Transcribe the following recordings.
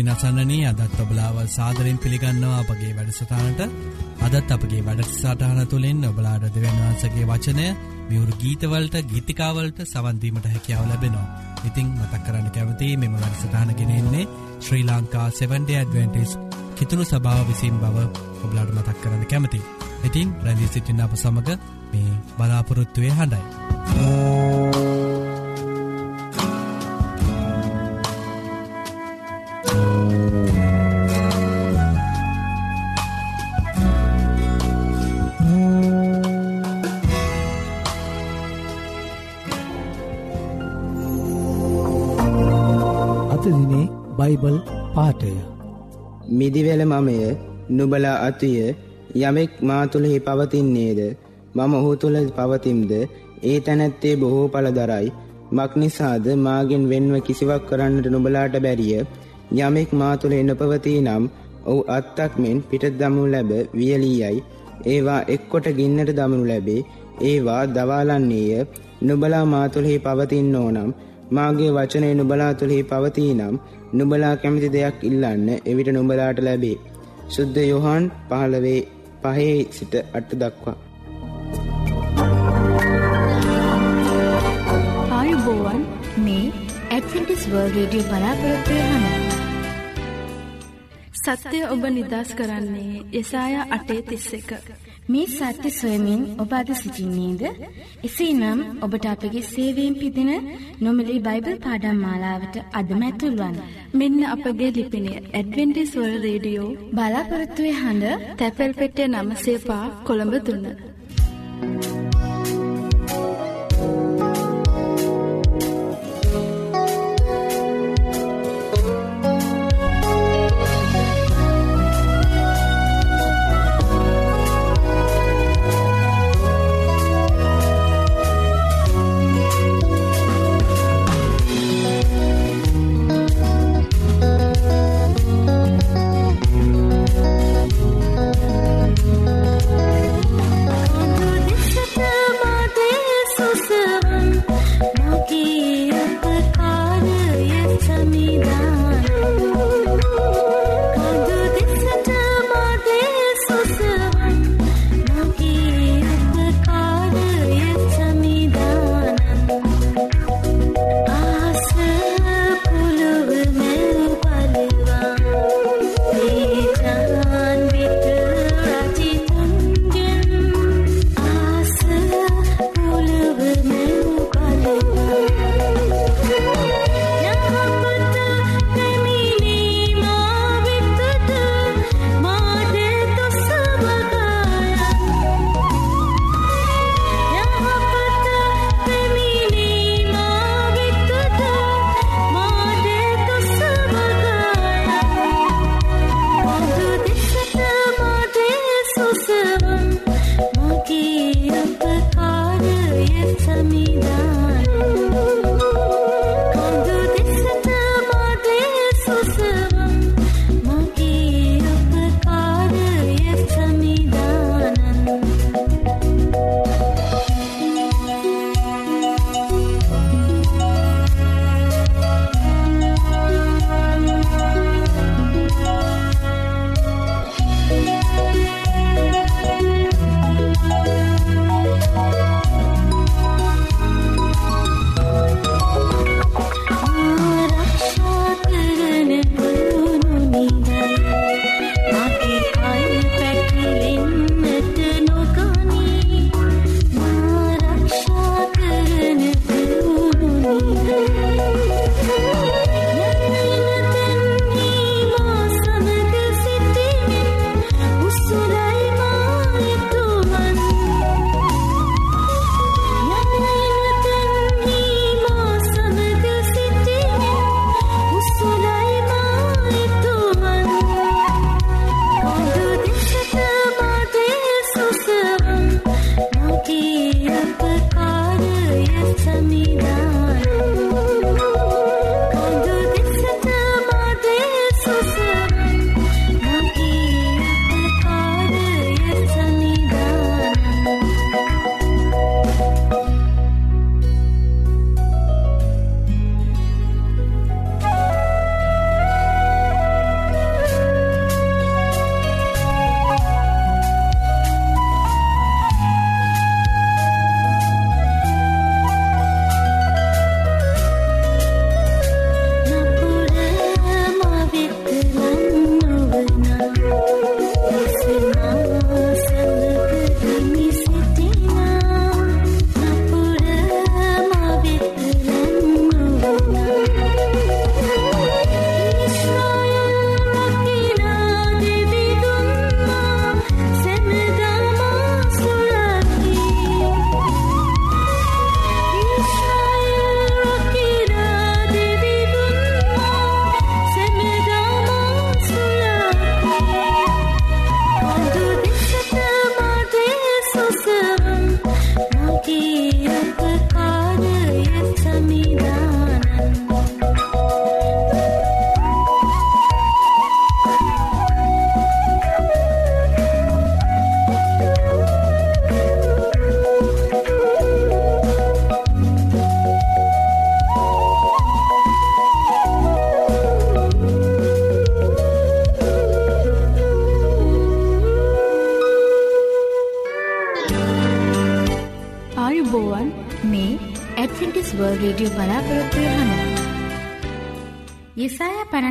ඉතින් අසන්නනී අදත් ඔබලාව සාදරෙන් පිළිගන්නවා අපගේ වැඩසටානට අදත් අපගේ වැඩසටාන තුළින් ඔබලාඩ දෙවන් වහන්සගේ වචනය මියවරු ගීතවලට ගීතිකාවලට සවන්දීමට හැකියාව ලැබෙනවා. ඉතිං මතක් කරන්න කැවති මෙම වැඩසටානගෙනෙන්නේ ශ්‍රී ලංකා 70 ඇඩවෙන්ටිස් කිතුුණු සභාව විසින් බව ඔබලාඩ මතක් කරන්න කැමති. ඉතින් රැදිී සිටින්න අප සමඟ මේ බලාපොරොත්තුවය හඬයි. අතදිනේ බයිබල් පාටය මිදිවෙල මමය නුබලා අතුය යමෙක් මා තුළෙහි පවතින්නේද? මම ඔහු තුළ පවතිම්ද? ඒ තැනැත්තේ බොහෝ පලදරයි මක් නිසාද මාගෙන් වෙන්ව කිසිවක් කරන්නට නුබලාට බැරිය? යමෙක් මා තුළ එනොපවතිී නම් ඔහු අත්තක් මෙන් පිට දමු ලැබ වියලීයයි. ඒවා එක්කොට ගින්නට දමනු ලැබේ. ඒවා දවාලන්නේය. නුබලා මාතුළෙහි පවතින්න ඕනම් මාගේ වචනය නුබලා තුළෙහි පවතිී නම් නුබලා කැමති දෙයක් ඉල්ලන්න එවිට නුබලාට ලැබේ. සුද්ද යොහන් පහළවේ පහේ සිට අට දක්වා. ආයුබෝවන් මේ ඇඩවෙන්ටිස් වර්ල් රේඩියෝ බලාපොරොත්වය හඬ සත්‍යය ඔබ නිදස් කරන්නේ යසායා අටේ තිස්ස එක. මේ සත්‍ය සොයමින් ඔබ අද සිසිින්නේද? එසේ නම් ඔබට අපගේ සේවයෙන් පිදින නොමිලි බයිබල් පාඩම් මාලාවට අදමැතුල්වන්. මෙන්න අපගේ ලිපිනය ඇඩවෙන්ටිස්වල් රේඩියෝ බලාපොරත්තුවේ හඬ තැපැල් පෙටේ නම සේපා කොළඹ තුන්න. Quando deixa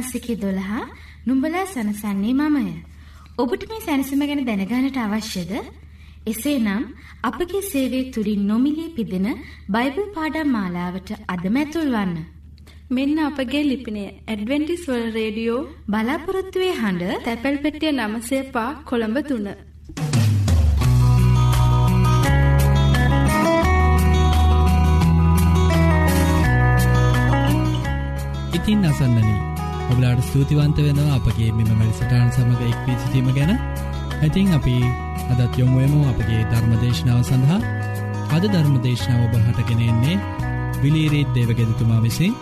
පනස්සිකි දොළහා නුඹලා සනසන්නේ මමය. ඔබට මේ සැනසම ගැන දැනගානට අවශ්‍යද? එසේ නම් අපගේ සේවේ තුළින් නොමිලේ පිදෙන බයිබල් පාඩම් මාලාවට අදම ඇතුල්වන්න. මෙන්න අපගේ ලිපිනය ඇඩවෙන්ටිස් වල් රේඩියෝ බලාපොරොත්තුවේ හඬ තැපැල් පෙටිය නමසේ පා කොළඹ තුන්න. ඉතින් අසන්නනී ඔබලාට ස්තුතිවන්ත වෙනවා අපගේ මෙම මැරිසටාන් සමඟ එක්වී සිටීම ගැන. ඇතින් අපි අදත් යොමුුවමු අපගේ ධර්මදේශනාව සඳහා. අද ධර්මදේශනාව ඔබ හටගෙනෙන්නේ විලීරීත් දේවගෙදතුමා විසින්.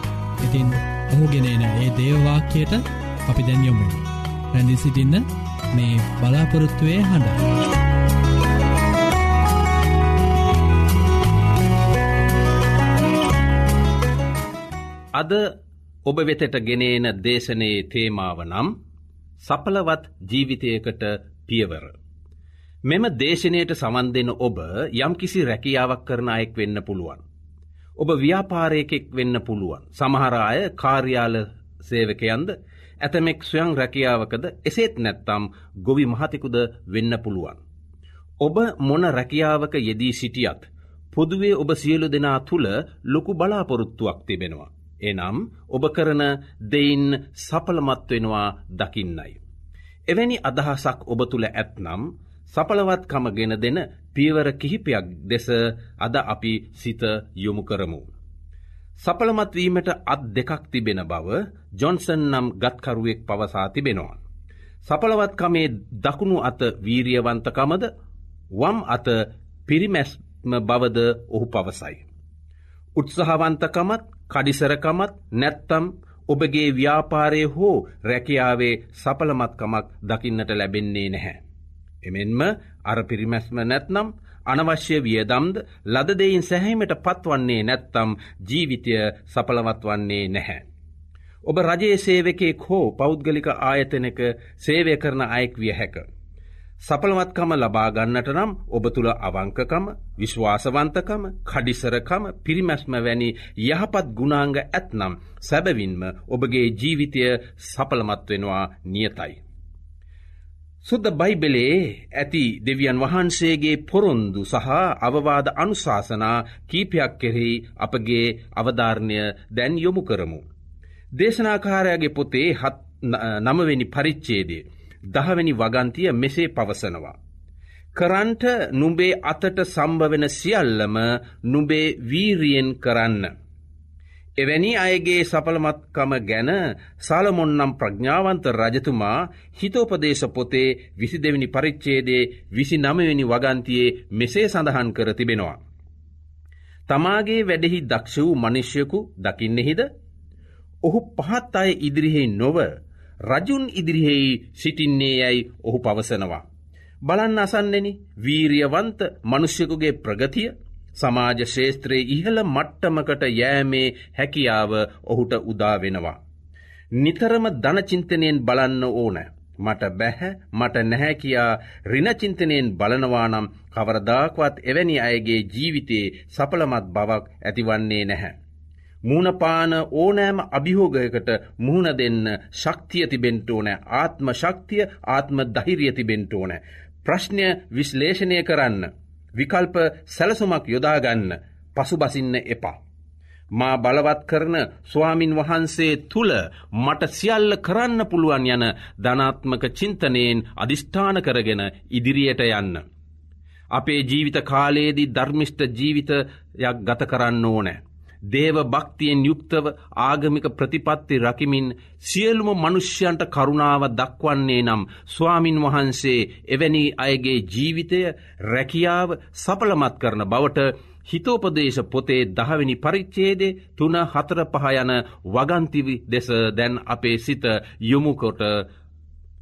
ඉතින් ඔහුගෙනන ඒ දේවවාක්‍යයට අපි දැන් යොමු රැඳි සිටින්න මේ බලාපොරොත්තුවය හඬ. අද ඔබ වෙතට ගෙනේන දේශනයේ තේමාව නම් සපලවත් ජීවිතයකට පියවර. මෙම දේශනයට සවන් දෙන ඔබ යම්කිසි රැකියාවක් කරන අයෙක් වෙන්න පුළුවන්. ඔබ ව්‍යාපාරයකෙක් වෙන්න පුළුවන්. සමහරාය කාර්යාල සේවකයන්ද ඇතමෙක් ස්වයං රැකියාවකද එසේත් නැත්තම් ගොවි මහතිකුද වෙන්න පුළුවන්. ඔබ මොන රැකියාවක යෙදී සිටියත් පොදුවේ ඔබ සියලු දෙනා තුළ ලොකු බලාපොරොත්තුවක් තිබෙනවා. එනම් ඔබ කරන දෙයින් සපලමත් වෙනවා දකින්නයි. එවැනි අදහසක් ඔබ තුළ ඇත්නම් සපලවත්කම ගෙන දෙන පියවර කිහිපයක් දෙස අද අපි සිත යොමු කරමු. සපලමත්වීමට අත් දෙකක් තිබෙන බව ජොන්සන් නම් ගත්කරුවෙක් පවසා තිබෙනවා. සපලවත්කමේ දකුණු අත වීරියවන්තකමද වම් අත පිරිමැස්ම බවද ඔහු පවසයි. උත්සහවන්තකමත් කඩිසරකමත් නැත්තම් ඔබගේ ව්‍යාපාරය හෝ රැකියාවේ සපලමත්කමක් දකින්නට ලැබෙන්නේ නැහැ. එමෙන්ම අර පිරිමැස්ම නැත්නම් අනවශ්‍ය වියදම්ද ලදදයින් සැහැීමට පත්වන්නේ නැත්තම් ජීවිතය සපලවත් වන්නේ නැහැ. ඔබ රජයේ සේවකෙක් හෝ පෞද්ගලික ආයතනක සේවය කරන අයෙක් විය හැක. සපලවත්කම ලබාගන්නට නම් ඔබ තුළ අවංකකම විශ්වාසවන්තකම කඩිසරකම පිරිමැස්ම වැනි යහපත් ගුණාංග ඇත්නම් සැබවින්ම ඔබගේ ජීවිතය සපලමත් වෙනවා නියතයි. සුද්ද බයිබෙලේ ඇති දෙවියන් වහන්සේගේ පොරොන්දු සහ අවවාද අනුශාසනා කීපයක් කෙරෙහි අපගේ අවධාරණය දැන් යොමු කරමු. දේශනාකාරයාගේ පොතේ නමවෙනි පරිච්චේදේ. දහවැනි වගන්තිය මෙසේ පවසනවා. කරන්ට නුඹේ අතට සම්භවෙන සියල්ලම නුඹේ වීරියෙන් කරන්න. එවැනි අයගේ සපලමත්කම ගැන සාලමොන්නම් ප්‍රඥාවන්ත රජතුමා හිතෝපදේශ පොතේ විසි දෙවනි පරිච්චේදේ විසි නමවෙනි වගන්තියේ මෙසේ සඳහන් කර තිබෙනවා. තමාගේ වැඩෙහි දක්ෂ වූ මනිශ්‍යයකු දකින්නෙහිද ඔහු පහත් අය ඉදිරිහෙහි නොව රජුන් ඉදිරිහෙහි සිටින්නේ යැයි ඔහු පවසනවා. බලන්න අසන්නෙනි වීරියවන්ත මනුෂ්‍යකුගේ ප්‍රගතිය සමාජ ශේත්‍රයේ ඉහළ මට්ටමකට යෑමේ හැකියාව ඔහුට උදාවෙනවා. නිතරම ධනචින්තනයෙන් බලන්න ඕන. මට බැහැ මට නැහැ කියා රිනචින්තනයෙන් බලනවානම් කවරදාක්වත් එවැනි අයගේ ජීවිතයේ සපලමත් බවක් ඇතිවන්නේ නැහැ. මූුණපාන ඕනෑම අභිහෝගයකට මුහුණ දෙන්න ශක්තිය තිබෙන්ට ඕන ආත්ම ශක්තිය ආත්ම දහිරිය තිබෙන්ට ඕන. ප්‍රශ්නය විශ්ලේෂණය කරන්න. විකල්ප සැලසුමක් යොදාගන්න පසුබසින්න එපා. මා බලවත් කරන ස්වාමින් වහන්සේ තුළ මට සියල්ල කරන්න පුළුවන් යන ධනාත්මක චින්තනයෙන් අධිෂ්ඨාන කරගෙන ඉදිරියට යන්න. අපේ ජීවිත කාලයේදී ධර්මිෂ්ට ජීවිතයක් ගත කරන්න ඕනෑ. දේව භක්තියෙන් යුක්තව ආගමික ප්‍රතිපත්ති රකිමින් සියලුම මනුෂ්‍යයන්ට කරුණාව දක්වන්නේ නම් ස්වාමින් වහන්සේ එවැනි අයගේ ජීවිතය රැකියාව සපලමත් කරන බවට හිතෝපදේශ පොතේ දහවිනි පරිච්චේදේ තුන හතර පහ යන වගන්තිවි දෙස දැන් අපේ සිත යොමුකොට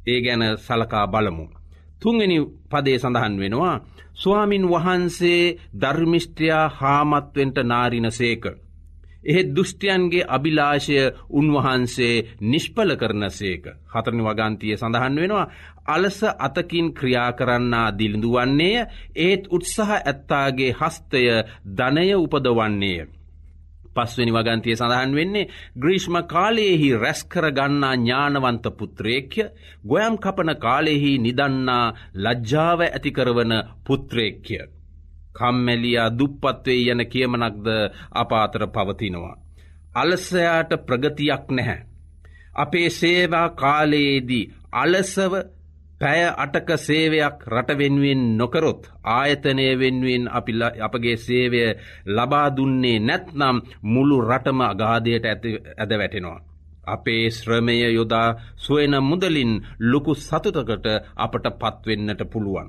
ඒ ගැන සලකා බලමු. තුන්ගනි පදේ සඳහන් වෙනවා ස්වාමින් වහන්සේ ධර්මිෂ්ට්‍රයා හාමත්වෙන්ට නාරින සේක. එහෙත් දුෘෂ්ටියන්ගේ අභිලාශය උන්වහන්සේ නිෂ්පල කරන සේක. හතරනි වගන්තිය සඳහන් වෙනවා. අලස අතකින් ක්‍රියා කරන්නා දිලිඳුවන්නේය ඒත් උත්සාහ ඇත්තාගේ හස්තය ධනය උපදවන්නේය. පස්වනි වගන්තිය සඳහන් වෙන්නේ ග්‍රීෂ්ම කාලයෙහි රැස්කර ගන්නා ඥානවන්ත පුත්‍රේක්‍ය ගොයම් කපන කාලෙහි නිදන්නා ලජ්ජාව ඇතිකරවන පුත්‍රේක්‍ය. කම්මැලියා දුප්පත්වේ යන කියමනක්ද අපාතර පවතිනවා. අලසයාට ප්‍රගතියක් නැහැ. අපේ සේවා කාලයේදී අලසව පැය අටක සේවයක් රට වෙනුවෙන් නොකරොත් ආයතනය වෙනුවෙන් අපි අපගේ සේවය ලබා දුන්නේ නැත්නම් මුළු රටම අගාධයට ඇද වැටෙනවා. අපේ ශ්‍රමය යොදා සොයන මුදලින් ලොකු සතුතකට අපට පත්වෙන්නට පුළුවන්.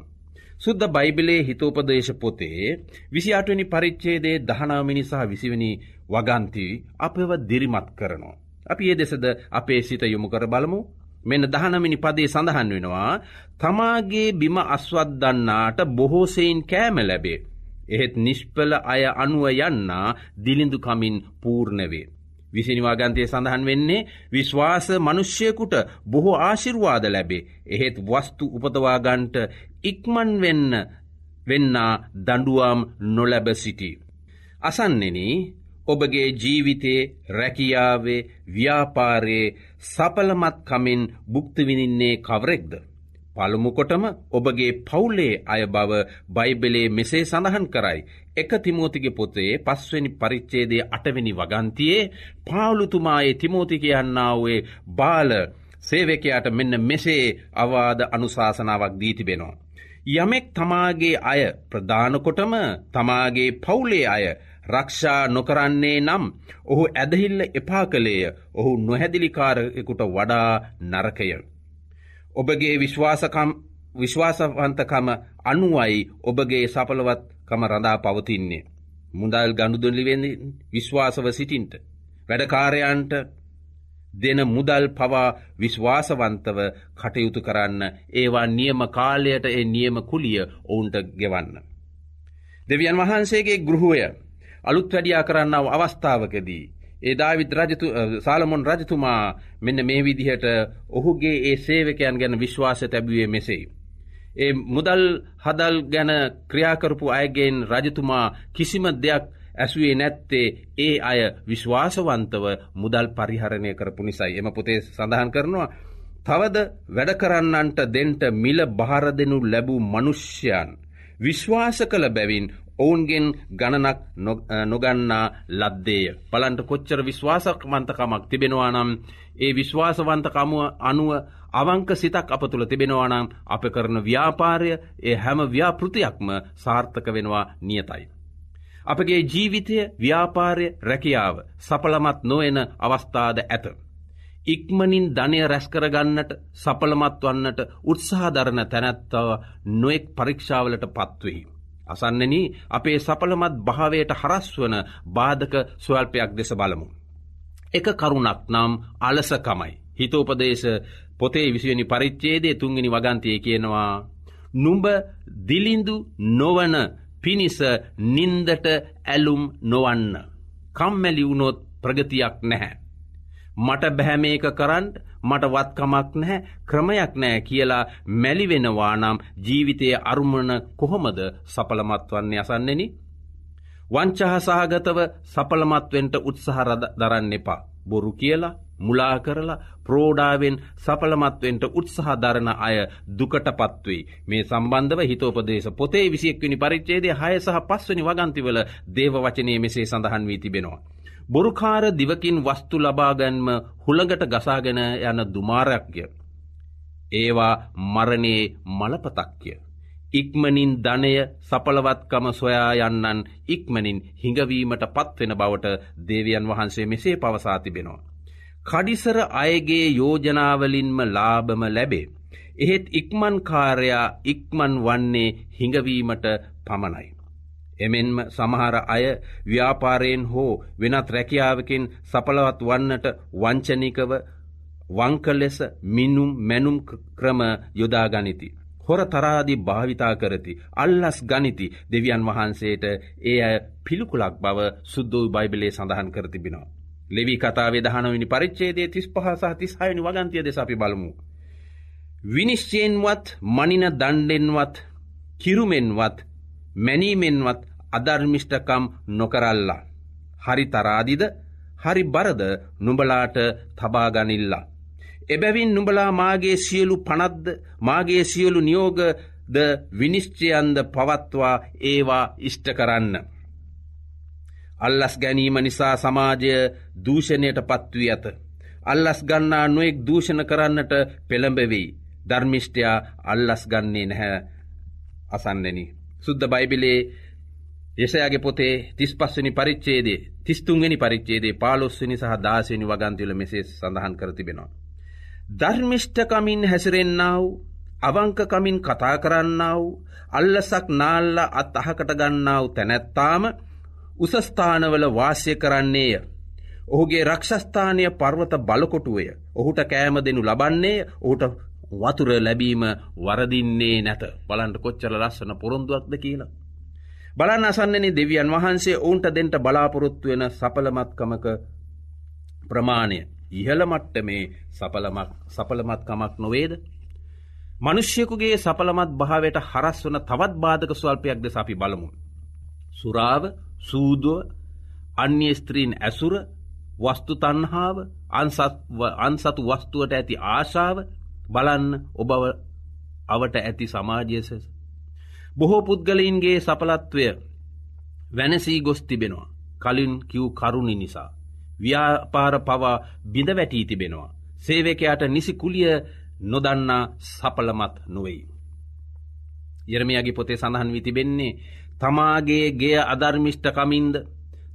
සුද්ද බයිබිලේ හිතෝපදේශ පොතේ විසි අටවනි පරිච්චේදේ දහනාමිනි සහ විසිවනි වගන්ති අපව දිරිමත් කරනවා. අපි ඒ දෙසද අපේ සිත යොමු කර බලමු මෙන්න දහනමිනි පදේ සඳහන් වෙනවා තමාගේ බිම අස්වත්දන්නාට බොහෝසයින් කෑම ලැබේ. එහෙත් නිෂ්පල අය අනුව යන්නා දිලිඳුකමින් පූර්ණවේ. විසිනිවාගන්තය සඳහන් වෙන්නේ විශ්වාස මනුෂ්‍යයකුට බොහෝ ආශිර්වාද ලැබේ. එහෙත් වස්තු උපතවාගන්ට ඉක්මන් වෙන්න වෙන්නා දඩුවම් නොලැබ සිටි. අසන්නෙන ඔබගේ ජීවිතේ රැකියාවේ ව්‍යාපාරයේ සපලමත්කමින් බුක්තිවිනින්නේ කවරෙක්ද. පළමුකොටම ඔබගේ පවුලේ අය බව බයිබලේ මෙසේ සඳහන් කරයි. එක තිමෝතිගේ පොතේ පස්වනි පරිච්චේදේ අටවෙනි වගන්තියේ පාවුලුතුමායේ තිමෝති කියන්නාවේ බාල සේවකයාට මෙන්න මෙසේ අවාද අනුශාසනාවක් දීතිබෙනවා. යමෙක් තමාගේ අය ප්‍රධානකොටම තමාගේ පවුලේ අය රක්ෂා නොකරන්නේ නම් ඔහු ඇදහිල්ල එපා කළේය ඔහු නොහැදිලිකාරෙකුට වඩා නරකය. ඔබගේ විශ්වාසවන්තකම අනුවයි ඔබගේ සපලවත්කම රඳා පවතින්නේ. මුදල් ගණුදුලිවෙන්න විශ්වාසව සිටින්ට. වැඩකාරයන්ට දෙන මුදල් පවා විශ්වාසවන්තව කටයුතු කරන්න ඒවා නියම කාලයට ඒ නියම කුලිය ඔවුන්ට ගෙවන්න. දෙවියන් වහන්සේගේ ගෘහය අලුත් වැඩියා කරන්නාව අවස්ථාවකදී. ඒ දාවිත් රජතු සාලමොන් රජතුමා මෙන්න මේ විදිහට ඔහුගේ ඒ සේවකයන් ගැන විශ්වාස තැබුවේ මෙසෙයි. ඒ මුදල් හදල් ගැන ක්‍රියාකරපු අයගෙන් රජතුමා කිසිම දෙයක් ඇසුවේ නැත්තේ ඒ අය විශ්වාසවන්තව මුදල් පරිහරණය කරපු නිසයි. එම පොතේ සඳහන් කරනවා. තවද වැඩකරන්නන්ට දෙන්ට මිල බහරදෙනු ලැබූ මනුෂ්‍යයන්. විශ්වාස කළ බැවින් ඔවුන්ගෙන් ගණනක් නොගන්නා ලද්දේය. පලන්ට කොච්චර විශ්වාසකමන්තකමක් තිබෙනවා නම් ඒ විශ්වාසවන්තකමුව අනුව අවංක සිතක් අප තුළ තිබෙනවානම් අප කරන ව්‍යාපාරය ඒ හැම ව්‍යාපෘතියක්ම සාර්ථක වෙනවා නියතයි. අපගේ ජීවිතය ව්‍යාපාරය රැකියාව සපලමත් නොවන අවස්ථාද ඇත. ඉක්මනින් ධනය රැස්කරගන්නට සපලමත් වන්නට උත්සාහධරණ තැනැත්තව නොෙක් පරීක්ෂාවලට පත්වෙහි. අසන්නන අපේ සපලමත් භාවයට හරස්වන බාධක ස්වල්පයක් දෙස බලමු. එක කරුණක් නම් අලසකමයි. හිතෝපදේශ පොතේ විසිවනි පරිච්චේදේ තුන්ගනි වගන්තය කියනවා. නුඹ දිලිඳු නොවන පිණිස නින්දට ඇලුම් නොවන්න. කම්මැලි වුණොත් ප්‍රගතියක් නැහැ. මට බැහැමේක කරන්න මට වත්කමක් නැහැ ක්‍රමයක් නෑ කියලා මැලිවෙනවා නම් ජීවිතය අරුමණ කොහොමද සපලමත් වන්නේ අසන්නෙන. වංචහ සහගතව සපලමත්වෙන්ට උත්සාහරද දරන්න එපා. බොරු කියලා මුලා කරලා ප්‍රෝඩාවෙන් සපලමත්වෙන්ට උත්සාහ දරන අය දුකට පත්වේ මේ සම්බන්ධව හිතෝපදේශ පොතේ විසියෙක්වනි පරිච්චේදය හය සහ පස්වනි වගන්තිවල දේව වචනය මෙසේ සඳහන් වී තිබෙනවා. බොරුකාර දිවකින් වස්තු ලබාගැන්ම හුළඟට ගසාගෙන යන දුමාරයක්ය. ඒවා මරණයේ මලපතක්ය. ඉක්මනින් ධනය සපලවත්කම සොයා යන්නන් ඉක්මනින් හිඟවීමට පත්වෙන බවට දේවියන් වහන්සේ මෙසේ පවසා තිබෙනවා. කඩිසර අයගේ යෝජනාවලින්ම ලාභම ලැබේ. එහෙත් ඉක්මන්කාරයා ඉක්මන් වන්නේ හිඟවීමට පමණයි. එමෙන්ම සමහර අය ව්‍යාපාරයෙන් හෝ වෙනත් රැකියාවකින් සපලවත් වන්නට වංචනිකව වංක ලෙස මිනුම් මැනුම් ක්‍රම යොදා ගනිති. හොර තරාදි භාවිතා කරති. අල්ලස් ගනිති දෙවියන් වහන්සේට ඒ අය පිළිකුලක් බව සුද්දූ බයිබලේ සඳහන් කරතිබෙනවා. ලෙවි කතාවේ දහනවිනි පරිච්චේදේ තිස් පහසහ තිස්හයනි වගන්තිය දෙස අපි බලමු. විනිශ්චයෙන්වත් මනින දණ්ඩෙන්වත් කිරුමෙන්වත් මැනීමෙන්වත් අධර්මිෂ්ටකම් නොකරල්ලා. හරි තරාදිද හරි බරද නුඹලාට තබාගනිල්ලා. එබැවින් නුඹලා මාගේ සියලු පනද්ද මාගේ සියලු නියෝග ද විනිශ්චයන්ද පවත්වා ඒවා ඉෂ්ට කරන්න. අල්ලස් ගැනීම නිසා සමාජය දූෂණයට පත්වී ඇත. අල්ලස් ගන්නා නොෙක් දූෂණ කරන්නට පෙළඹවෙයි. ධර්මිෂ්ටයා අල්ලස් ගන්නේ නැහැ අසන්නෙන. සුද්ද බයිබිලේ යසයාගේ පොතේ තිස් පස්වනි පරිච්චේදේ තිස්තුන්ගනි පරිච්චේදේ පාලොස්වනි සහ දාසනි වගන්තිවල මෙසේ සඳහන් කරතිබෙනවා. ධර්මිෂ්ඨකමින් හැසිරෙන්න්නාව අවංකකමින් කතා කරන්නාව අල්ලසක් නාල්ල අත් අහකට ගන්නාව තැනැත්තාම උසස්ථානවල වාසය කරන්නේය. ඔහුගේ රක්ෂස්ථානය පර්වත බලකොටුවය ඔහුට කෑම දෙනු ලබන්නේ ඔහුට වතුර ලැබීම වරදින්නේ නැත බලන්ට කොච්චල ලස්සන පොරොන්දුවක්ද කියලා. බලන්න අසන්නනි දෙවියන් වහන්සේ ඔවුන්ට දෙන්ට බලාපොරොත්තු වෙන සපලමත්කමක ප්‍රමාණය ඉහළ මට්ට මේ සපලමත්කමක් නොවේද. මනුෂ්‍යකුගේ සපලමත් භාවයට හරස් වන තවත් බාධක ස්වල්පයක් ද අපි බලමු. සුරාව සූදුව අන්‍ය ස්ත්‍රීන් ඇසුර වස්තු තන්හාාව අන්සතු වස්තුවට ඇති ආශාව බලන්න ඔබ අවට ඇති සමාජයසස. බොහෝ පුද්ගලයින්ගේ සපලත්වය වැනසී ගොස් තිබෙනවා කලින් කිව් කරුණි නිසා. ව්‍යාපාර පවා බිඳ වැටී තිබෙනවා. සේවකයාට නිසි කුලිය නොදන්නා සපලමත් නොවෙයි. යරමයාගේ පොතේ සඳහන් වී තිබෙන්නේ තමාගේ ගෙය අධර්මිෂ්ඨකමින්ද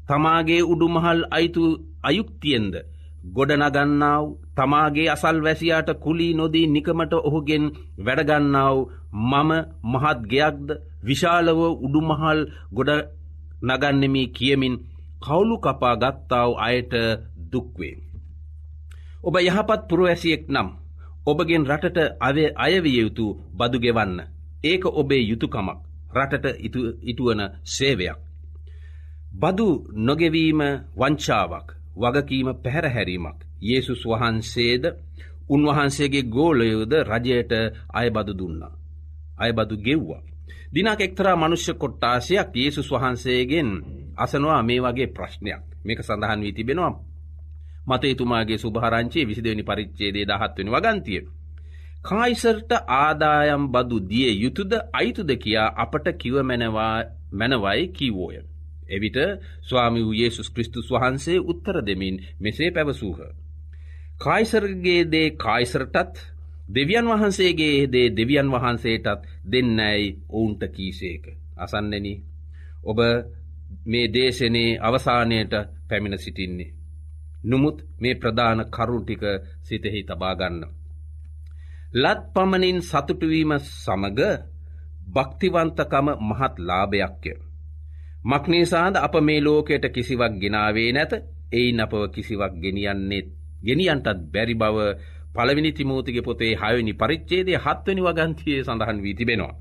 තමාගේ උඩුමහල් අයිතු අයුක්තියෙන්ද ගොඩනගන්නාව තමාගේ අසල් වැසියාට කුලී නොදී නිකමට ඔහුගෙන් වැඩගන්නාව මම මහත් ගෙයක්ද විශාලව උඩුමහල් ගොඩ නගන්නෙමි කියමින් කවුලු කපා ගත්තාව අයට දුක්වේ. ඔබ යහපත් පුරුවැසියෙක් නම් ඔබගෙන් රටට අයවිය යුතු බදු ගෙවන්න. ඒක ඔබේ යුතුකමක් රටට ඉටුවන සේවයක්. බදු නොගෙවීම වංචාවක් වගකීම පැහැරහැරීමක්. Yesසුස් වහන්සේද උන්වහන්සේගේ ගෝලයෝද රජයට අයබදු දුන්නා. අයබදු ගෙව්වා. දිනක් එක්තරා මනුෂ්‍ය කොට්ටාසයක් Yesසුස් වහන්සේගෙන් අසනවා මේ වගේ ප්‍රශ්නයක් මේක සඳහන් වී තිබෙනවා මතේතුමාගේ සුභාරංචේ විසිදවනි පරිච්චේදේ දහත්වනි වගන්තිය. කායිසර්ට ආදායම් බදු දිය යුතුද අයිතුද කියා අපට කිව මැනවයි කීවෝය. එවිට ස්වාමි වූ යේසුස් කෘස්තුස් වහන්සේ උත්තර දෙමින් මෙසේ පැවසූහ. කායිසර්ගේ දේ කායිසරටත් දෙවියන් වහන්සේගේ දේ දෙවියන් වහන්සේටත් දෙන්නැයි ඔවුන්ට කීසේක. අසන්නෙන ඔබ මේ දේශනයේ අවසානයට පැමිණ සිටින්නේ. නොමුත් මේ ප්‍රධාන කරුටික සිතෙහි තබාගන්න. ලත් පමණින් සතුටුවීම සමග භක්තිවන්තකම මහත් ලාභයක්ය. මක්නිසාද අප මේ ලෝකයට කිසිවක් ගෙනාවේ නැත එයින් අපව කිසිවක් ගෙනියන්නේෙත් ගෙනියන්ටත් බැරි බව පළවිනි තිමෝතිගේ පොතේ හයනි පරිච්චේදේ හත්වනි වගන්තියේ සඳහන් වී තිබෙනවා.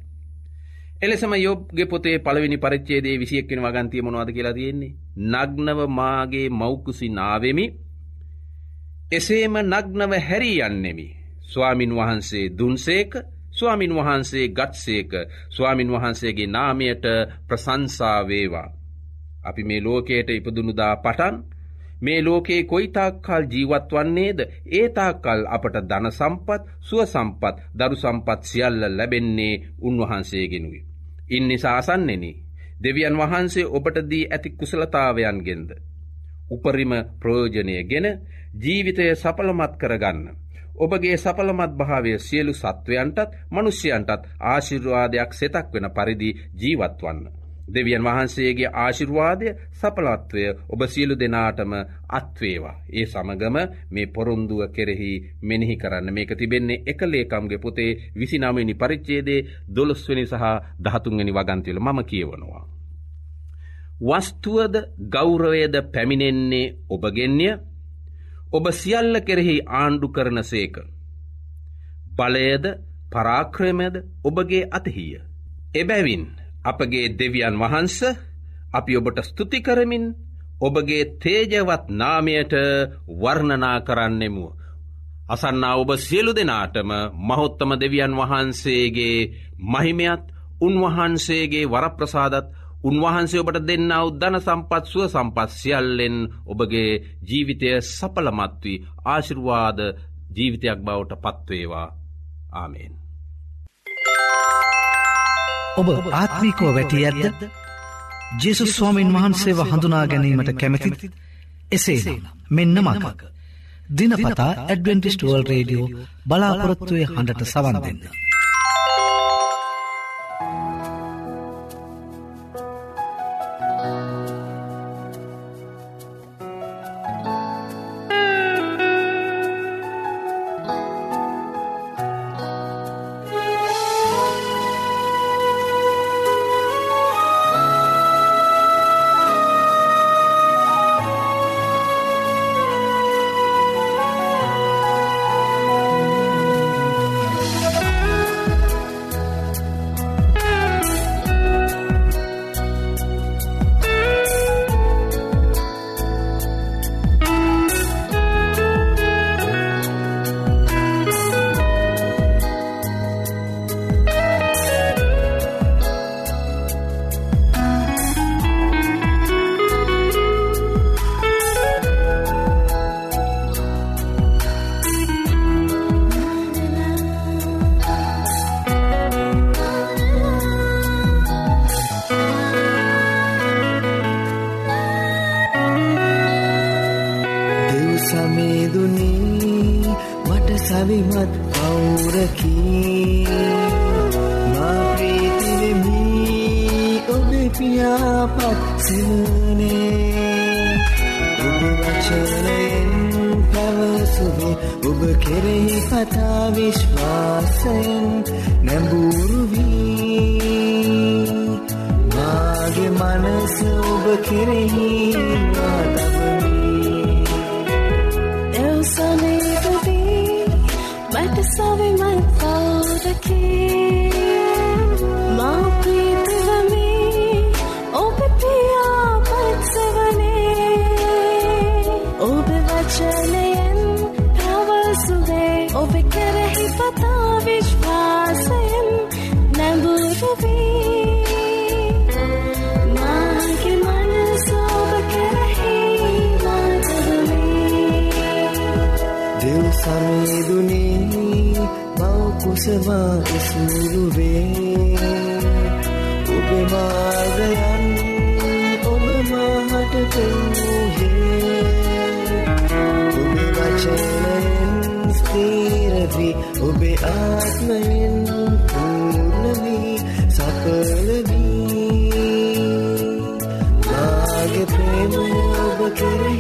එලෙසම යොබ්ගේ පොතේ පළවෙනි පරිච්චේදේ විසියෙක්ෙන වගන්තිය මොනවාද කියලා තියෙන්නේ. නග්නව මාගේ මෞකුසි නාවෙමි එසේම නග්නව හැරී යන්නෙමි. ස්වාමින් වහන්සේ දුන්සේක ස්වාමින් වහන්සේ ගත්සේක ස්වාමින් වහන්සේගේ නාමයට ප්‍රසංසාවේවා. අපි මේ ලෝකයට ඉපදුනුදා පටන් මේ ලෝකයේ කොයිතාක්කල් ජීවත් වන්නේද ඒතාකල් අපට ධන සම්පත් සුව සම්පත් දරු සම්පත් සියල්ල ලැබෙන්නේ උන්වහන්සේගෙනුයි. ඉන් නිසා අසන්නෙන. දෙවියන් වහන්සේ ඔබට දී ඇති කුසලතාවයන්ගෙන්ද. උපරිම ප්‍රයෝජනය ගෙන ජීවිතය සපලමත් කරගන්න. ඔබගේ සපලමත් භාවය සියලු සත්වයන්ටත් මනුෂ්‍යයන්ටත් ආශිර්වාදයක් සෙතක් වෙන පරිදි ජීවත්වන්න. දෙවියන් වහන්සේගේ ආශිර්වාදය සපලත්වය ඔබ සියලු දෙනාටම අත්වේවා. ඒ සමගම මේ පොරොන්දුව කෙරෙහි මෙනෙහි කරන්න මේක තිබෙන්නේ එක ලේකම්ගේ පොතේ විසිනාමනි පරිච්චේදේ දොළොස්වනි සහ දහතුන්ගනි වගන්තිවල මම කියවනවා. වස්තුවද ගෞරවයද පැමිණෙන්නේ ඔබගෙන්ය ඔබ සියල්ල කෙරෙහි ආණ්ඩු කරන සේක. බලයද පරාක්‍රමයද ඔබගේ අතහිය. එබැවින් අපගේ දෙවියන් වහන්ස අපි ඔබට ස්තුති කරමින් ඔබගේ තේජවත් නාමයට වර්ණනා කරන්නෙමුව. අසන්නා ඔබ සියලු දෙනාටම මහොත්තම දෙවියන් වහන්සේගේ මහිමයත් උන්වහන්සේගේ වරප්‍රසාදත් උන්වහන්සේ ඔබට දෙන්න උද්දන සම්පත් සුව සම්පත්සියල්ලෙන් ඔබගේ ජීවිතය සපලමත්වී ආශිර්වාද ජීවිතයක් බවට පත්වේවා. ආමේෙන්. ඔබ ආත්මිකෝ වැටි ඇත්ද ජේසු ස්වාමීන් වහන්සේව හඳුනා ගැනීමට කැමැතිද? එසේ මෙන්න මඟ දිනපතා ඇඩවෙන්ටිස්ටුවල් රේඩියෝ බලාපොරොත්තුවය හඬට සවන් දෙන්න. කුසවා ඉස්මුරුවේ ඔබ මාර්ගයන් ඔබ මාහට පෙන්වූයේ ඔබ වචනයෙන් ස්තීරවී ඔබේ ආත්මයෙන් පූර්ණවී සකලවී මාගේ ප්‍රේමය ඔබ කෙරෙහි